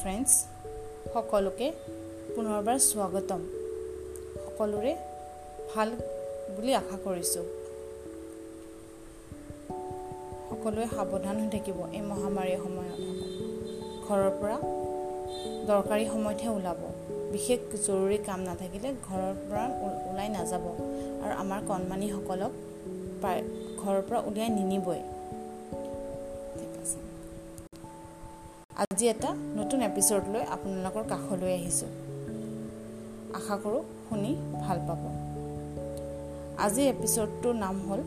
Friends সকলোকে পুনৰবাৰ স্বাগতম। সকলোৰে ভাল বুলি আশা কৰিছোঁ। সকলোৱে সাৱধান হৈ থাকিব এই মহামাৰীৰ সময়ত। ঘৰৰ পৰা দৰকাৰী সময়তহে ওলাব। বিশেষ জৰুৰী কাম নাথাকিলে ঘৰৰ পৰা ওলাই নাযাব। আৰু আমাৰ কণমানিসকলক ঘৰৰ পৰা উলিয়াই নিনিবই। আজি এটা নতুন এপিছ'ড লৈ আপোনালোকৰ কাষলৈ আহিছোঁ। আশা কৰোঁ শুনি ভাল পাব। আজিৰ এপিছ'ডটোৰ নাম হ'ল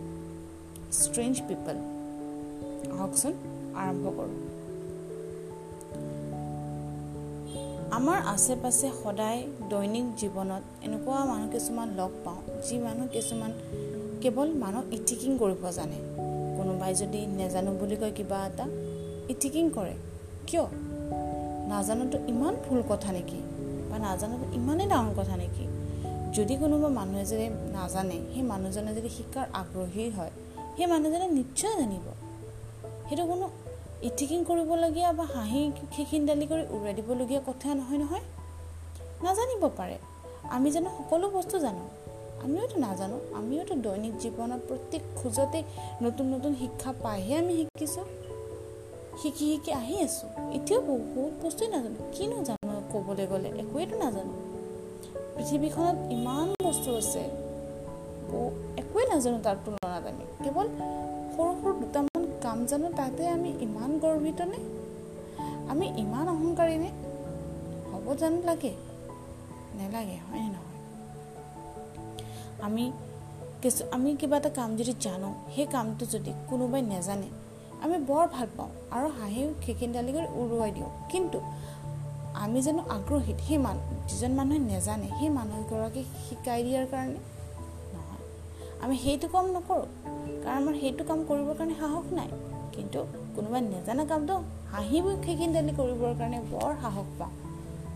ষ্ট্ৰেঞ্জ পিপল আহকচোন আৰম্ভ কৰোঁ। আমাৰ আশে পাশে সদায় দৈনিক জীৱনত এনেকুৱা মানুহ কিছুমান লগ পাওঁ যি মানুহ কিছুমান কেৱল মানুহ ইটিকিং কৰিব জানে। কোনোবাই যদি নেজানো বুলি কয় কিবা এটা ইটিকিং কৰে। কিয়? নাজানোতো ইমান ভুল কথা নেকি? বা নাজানোতো ইমানেই ডাঙৰ কথা নেকি? যদি কোনোবা মানুহে যদি নাজানে সেই মানুহজনে যদি শিকাৰ আগ্ৰহী হয় সেই মানুহজনে নিশ্চয় জানিব। সেইটো কোনো ইটিকিং কৰিবলগীয়া বা হাঁহি খিখিন্দালি কৰি উৰুৱাই দিবলগীয়া কথা নহয় নহয়। নাজানিব পাৰে। আমি জানো সকলো বস্তু জানো। আমিওতো নাজানো। আমিওতো দৈনিক জীৱনত প্ৰত্যেক খোজতে নতুন নতুন শিক্ষা পাইহে আমি শিকিছোঁ। শিকি শিকি আহি আছোঁ। এতিয়াও বহুত বস্তুৱেই নাজানো। কিনো জানো ক'বলৈ গ'লে একোৱেইতো নাজানো। পৃথিৱীখনত ইমান বস্তু আছে। একোৱেই নাজানো তাৰ তুলনাত আমি। কেৱল সৰু সৰু দুটামান কাম জানো তাতে আমি ইমান গৰ্বিতনে আমি ইমান অহংকাৰীনে হ'ব জানো লাগে। নেলাগে হয়নে নহয়? আমি কিছু আমি কিবা এটা কাম যদি জানো সেই কামটো যদি কোনোবাই নেজানে আমি বৰ ভাল পাওঁ আৰু হাঁহিও খিখিন্দালি কৰি উৰুৱাই দিওঁ। কিন্তু আমি জানো আগ্ৰহী সেই মানুহ যিজন মানুহে নেজানে সেই মানুহগৰাকীক শিকাই দিয়াৰ কাৰণে নহয়। আমি সেইটো কাম নকৰোঁ। কাৰণ আমাৰ সেইটো কাম কৰিবৰ কাৰণে সাহস নাই। কিন্তু কোনোবাই নেজানা কামটো হাঁহিব খিখিন্দালি কৰিবৰ কাৰণে বৰ সাহস পাওঁ।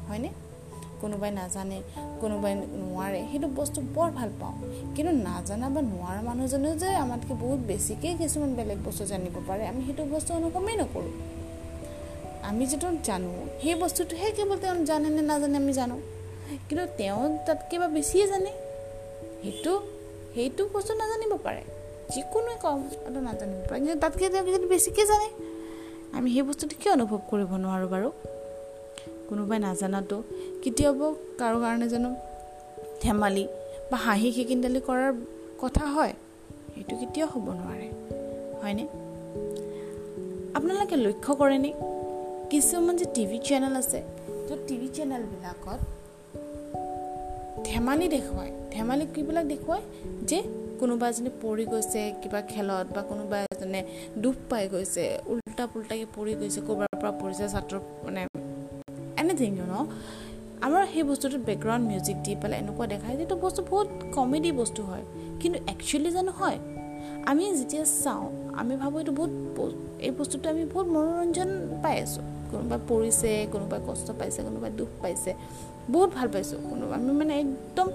হয়নে? কোনোবাই নাজানে কোনোবাই নোৱাৰে সেইটো বস্তু বৰ ভাল পাওঁ। কিন্তু নাজানা বা নোৱাৰা মানুহজনেও যে আমাতকৈ বহুত বেছিকৈ কিছুমান বেলেগ বস্তু জানিব পাৰে আমি সেইটো বস্তু অনুভৱেই নকৰোঁ। আমি যিটো জানো সেই বস্তুটোহে কেৱল তেওঁ জানে নে নাজানে আমি জানো। কিন্তু তেওঁ তাত কিবা বেছিয়ে জানে। সেইটো সেইটো বস্তু নাজানিব পাৰে। যিকোনোৱে কম এইটো নাজানিব পাৰে। কিন্তু তাতকৈ তেওঁ যদি বেছিকৈ জানে আমি সেই বস্তুটো কিয় অনুভৱ কৰিব নোৱাৰোঁ বাৰু? কোনোবাই নাজানাতো কেতিয়াবা কাৰো কাৰণে জানো ধেমালি বা হাঁহি খিকিন্দালি কৰাৰ কথা হয় সেইটো কেতিয়াও হ'ব নোৱাৰে হয়নে? আপোনালোকে লক্ষ্য কৰেনে? কিছুমান যে টিভি চেনেল আছে য'ত টিভি চেনেলবিলাকত ধেমালি দেখুৱায় ধেমালি কিবিলাক দেখুৱায় যে কোনোবা এজনী পৰি গৈছে কিবা খেলত বা কোনোবা এজনে দুখ পাই গৈছে উল্টা পুল্টাকৈ পৰি গৈছে ক'ৰবাৰ পৰা পৰিছে ছাত্ৰ মানে এনিথিং ন আমাৰ সেই বস্তুটোত বেকগ্ৰাউণ্ড মিউজিক দি পেলাই এনেকুৱা দেখায় যিটো বস্তু বহুত কমেডি বস্তু হয় কিন্তু একচুৱেলি জানো হয়? আমি যেতিয়া চাওঁ আমি ভাবোঁ এইটো বহুত এই বস্তুটো আমি বহুত মনোৰঞ্জন পাই আছোঁ। কোনোবাই পৰিছে কোনোবাই কষ্ট পাইছে কোনোবাই দুখ পাইছে বহুত ভাল পাইছোঁ। কোনোবা আমি মানে একদম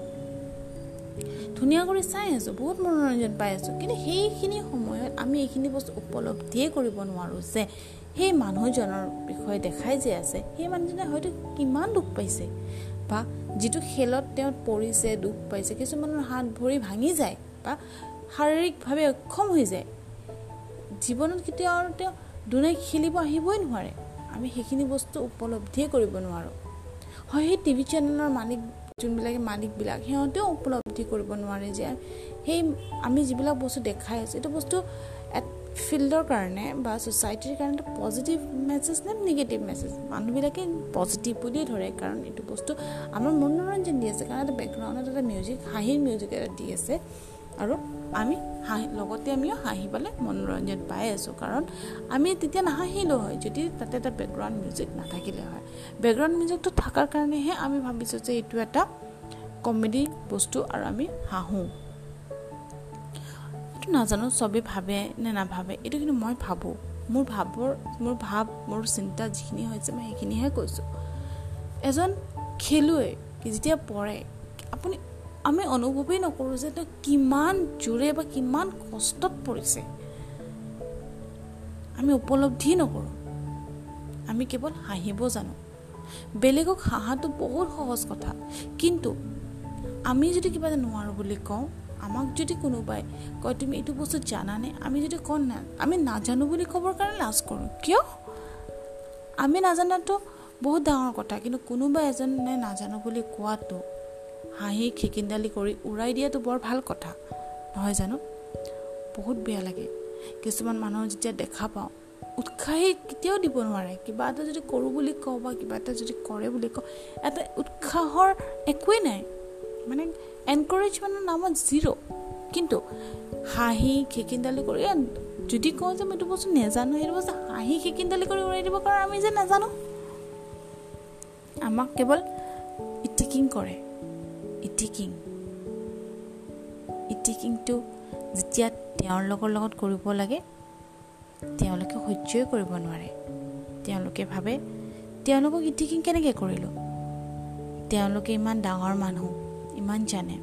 ধুনীয়া কৰি চাই আছোঁ বহুত মনোৰঞ্জন পাই আছোঁ। কিন্তু সেইখিনি সময়ত আমি এইখিনি বস্তু উপলব্ধিয়ে কৰিব নোৱাৰোঁ যে সেই মানুহজনৰ বিষয়ে দেখাই যে আছে সেই মানুহজনে হয়তো কিমান দুখ পাইছে বা যিটো খেলত তেওঁ পৰিছে দুখ পাইছে কিছুমানৰ হাত ভৰি ভাঙি যায় বা শাৰীৰিকভাৱে অক্ষম হৈ যায়। জীৱনত কেতিয়াও তেওঁ দুনাই খেলিব আহিবই নোৱাৰে। আমি সেইখিনি বস্তু উপলব্ধিয়ে কৰিব নোৱাৰোঁ। হয় সেই টিভি চেনেলৰ মালিক যোনবিলাকে মালিকবিলাক সিহঁতেও উপলব্ধি কৰিব নোৱাৰে যে সেই আমি যিবিলাক বস্তু দেখাই আছোঁ এইটো বস্তু ফিল্ডৰ কাৰণে বা ছ'চাইটিৰ কাৰণে এটা পজিটিভ মেছেজ নে নিগেটিভ মেছেজ? মানুহবিলাকে পজিটিভ বুলিয়ে ধৰে কাৰণ এইটো বস্তু আমাৰ মনোৰঞ্জন দি আছে কাৰণ এটা বেকগ্ৰাউণ্ডত এটা মিউজিক হাঁহিৰ মিউজিক এটা দি আছে। আৰু আমি হাঁহি লগতে আমিও হাঁহি পেলাই মনোৰঞ্জন পাই আছোঁ কাৰণ আমি তেতিয়া নাহাঁহিলোঁ হয় যদি তাতে এটা বেকগ্ৰাউণ্ড মিউজিক নাথাকিলে হয়। বেকগ্ৰাউণ্ড মিউজিকটো থকাৰ কাৰণেহে আমি ভাবিছোঁ যে এইটো এটা কমেডি বস্তু আৰু আমি হাঁহোঁ। এইটো নাজানো চবেই ভাবে নে নাভাবে এইটো কিন্তু মই ভাবোঁ। মোৰ ভাৱৰ মোৰ ভাৱ মোৰ চিন্তা যিখিনি হৈছে মই সেইখিনিহে কৈছোঁ। এজন খেলুৱৈ যেতিয়া পৰে আপুনি আমি অনুভৱেই নকৰোঁ যে তেওঁ কিমান জোৰে বা কিমান কষ্টত পৰিছে। আমি উপলব্ধি নকৰোঁ। আমি কেৱল হাঁহিব জানো। বেলেগক হাঁহাটো বহুত সহজ কথা। কিন্তু আমি যদি কিবা এটা নোৱাৰোঁ বুলি কওঁ আমাক যদি কোনোবাই কয় তুমি এইটো বস্তু জানানে? আমি যদি কওঁ না আমি নাজানো বুলি ক'বৰ কাৰণে লাজ কৰোঁ। কিয়? আমি নাজানাটো বহুত ডাঙৰ কথা কিন্তু কোনোবা এজনে নাজানো বুলি কোৱাটো হাঁহি খিকিন্দালি কৰি উৰাই দিয়াটো বৰ ভাল কথা। নহয় জানো? বহুত বেয়া লাগে। কিছুমান মানুহৰ যেতিয়া দেখা পাওঁ উৎসাহী কেতিয়াও দিব নোৱাৰে। কিবা এটা যদি কৰোঁ বুলি কওঁ বা কিবা এটা যদি কৰে বুলি কওঁ এটা উৎসাহৰ একোৱেই নাই। মানে এনকাৰেজমেণ্টৰ নামত জিৰ' কিন্তু হাঁহি খিকিন্দালি কৰি যদি কওঁ যে মই এইটো বস্তু নেজানো সেইটো বস্তু হাঁহি খিকিন্দালি কৰি উৰাই দিব কাৰণ আমি যে নাজানো। আমাক কেৱল ইটিকিং কৰে। ইটিকিং। ইটিকিংটো যেতিয়া তেওঁৰ লগৰ লগত কৰিব লাগে তেওঁলোকে সহ্যই কৰিব নোৱাৰে। তেওঁলোকে ভাবে তেওঁলোকক ইটিকিং কেনেকৈ কৰিলোঁ? তেওঁলোকে ইমান ডাঙৰ মানুহ। ইমান জানে।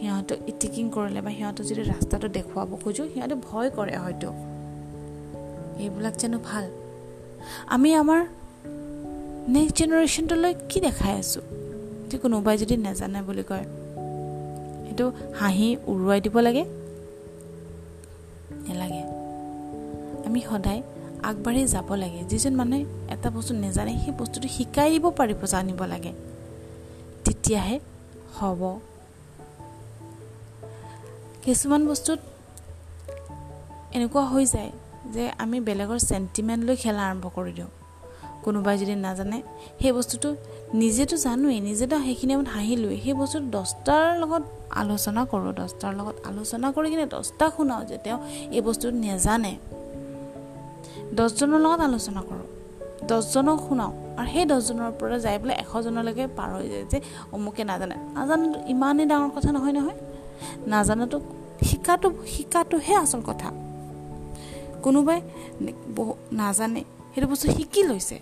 সিহঁতক ইটিকিং কৰিলে বা সিহঁতক যদি ৰাস্তাটো দেখুৱাব খোজোঁ সিহঁতে ভয় কৰে হয়তো। এইবিলাক জানো ভাল? আমি আমাৰ নেক্সট জেনেৰেশ্যনটোলৈ কি দেখাই আছোঁ? যে কোনোবাই যদি নাজানে বুলি কয় সেইটো হাঁহি উৰুৱাই দিব লাগে। নেলাগে। আমি সদায় আগবাঢ়ি যাব লাগে। যিজন মানুহে এটা বস্তু নেজানে সেই বস্তুটো শিকাই দিব পাৰিব জানিব লাগে। তেতিয়াহে হ'ব। কিছুমান বস্তুত এনেকুৱা হৈ যায় যে আমি বেলেগৰ চেণ্টিমেণ্ট লৈ খেলা আৰম্ভ কৰি দিওঁ। কোনোবাই যদি নাজানে সেই বস্তুটো নিজেতো জানোৱেই নিজেতো সেইখিনি সময়ত হাঁহিলোৱেই। সেই বস্তুটো দহটাৰ লগত আলোচনা কৰোঁ দহটাৰ লগত আলোচনা কৰি কিনে দহটা শুনাওঁ যে তেওঁ এই বস্তুটো নেজানে। দহজনৰ লগত আলোচনা কৰোঁ দহজনক শুনাওঁ। আৰু সেই দহজনৰ পৰা যাই পেলাই এশজনলৈকে পাৰ হৈ যায় যে অমুকে নাজানে। নাজানাটো ইমানেই ডাঙৰ কথা নহয় নহয়। নাজানাটো শিকাটো শিকাটোহে আচল কথা। কোনোবাই বহু নাজানে সেইটো বস্তু শিকি লৈছে।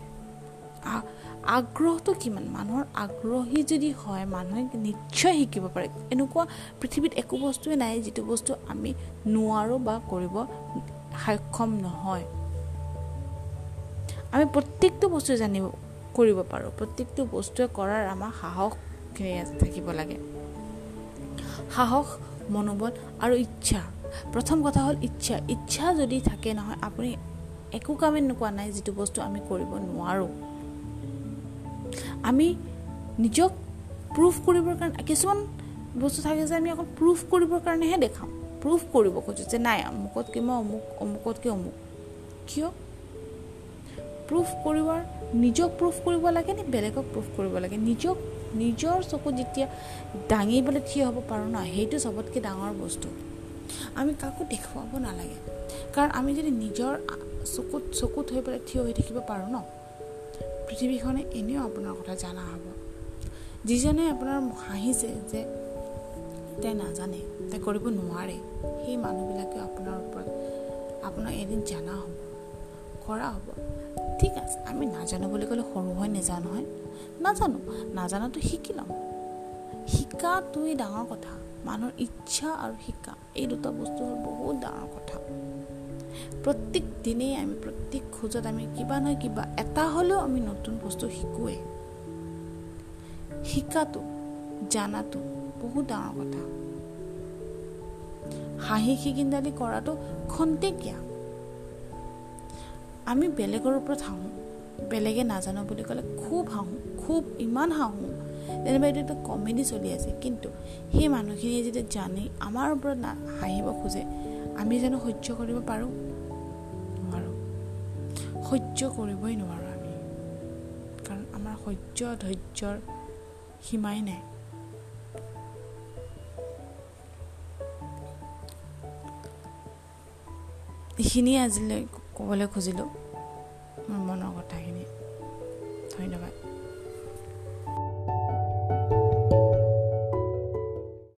আগ্ৰহটো কিমান? মানুহৰ আগ্ৰহী যদি হয় মানুহে নিশ্চয় শিকিব পাৰে। এনেকুৱা পৃথিৱীত একো বস্তুৱে নাই যিটো বস্তু আমি নোৱাৰোঁ বা কৰিব সক্ষম নহয়। আমি প্ৰত্যেকটো বস্তু জানিব কৰিব পাৰোঁ। প্ৰত্যেকটো বস্তুৱে কৰাৰ আমাৰ সাহসখিনি থাকিব লাগে। সাহস মনোবল আৰু ইচ্ছা। প্ৰথম কথা হ'ল ইচ্ছা। ইচ্ছা যদি থাকে নহয় আপুনি একো কামেই নোকোৱা নাই যিটো বস্তু আমি কৰিব নোৱাৰোঁ। আমি নিজক প্ৰুফ কৰিবৰ কাৰণে কিছুমান বস্তু থাকে যে আমি অকল প্ৰুফ কৰিবৰ কাৰণেহে দেখাওঁ। প্ৰুফ কৰিব খোজোঁ যে নাই অমুকতকৈ মই অমুক অমুকতকৈ অমুক। কিয়? প্ৰুফ কৰিবৰ নিজক প্ৰুফ কৰিব লাগে নে বেলেগক প্ৰুফ কৰিব লাগে? নিজক নিজৰ চকুত যেতিয়া দাঙি পেলাই থিয় হ'ব পাৰোঁ ন সেইটো চবতকৈ ডাঙৰ বস্তু। আমি কাকো দেখুৱাব নালাগে। কাৰণ আমি যদি নিজৰ চকুত চকুত হৈ পেলাই থিয় হৈ থাকিব পাৰোঁ ন পৃথিৱীখনে এনেও আপোনাৰ কথা জনা হ'ব। যিজনে আপোনাৰ হাঁহিছে যে তাই নাজানে তাই কৰিব নোৱাৰে সেই মানুহবিলাকে আপোনাৰ ওপৰত আপোনাক এদিন জনা হ'ব কৰা হ'ব। ঠিক আছে আমি নাজানো বুলি ক'লে সৰু হৈ নাজানো নহয় নাজানো নাজানাটো শিকি ল'ম। শিকাটোৱেই ডাঙৰ কথা মানুহৰ ইচ্ছা আৰু শিকা এই দুটা বস্তু হ'ল বহুত ডাঙৰ কথা। প্ৰত্যেক দিনেই আমি প্ৰত্যেক খোজত আমি কিবা নহয় কিবা এটা হ'লেও আমি নতুন বস্তু শিকোৱে। শিকাটো জানাটো বহুত ডাঙৰ কথা। হাঁহি শিকিন্দালি কৰাটো খন্তেকীয়া। আমি বেলেগৰ ওপৰত হাঁহোঁ বেলেগে নাজানো বুলি ক'লে খুব হাঁহোঁ খুব ইমান হাঁহোঁ। যেনিবা এইটো এটা কমেডি চলি আছে কিন্তু সেই মানুহখিনিয়ে যেতিয়া জানি আমাৰ ওপৰত না হাঁহিব খোজে আমি জানো সহ্য কৰিব পাৰোঁ নোৱাৰোঁ। সহ্য কৰিবই নোৱাৰোঁ আমি। কাৰণ আমাৰ সহ্য ধৈৰ্যৰ সীমাই নাই। এইখিনিয়ে আজিলৈ ক'বলৈ খুজিলোঁ মোৰ মনৰ কথাখিনি। ধন্যবাদ।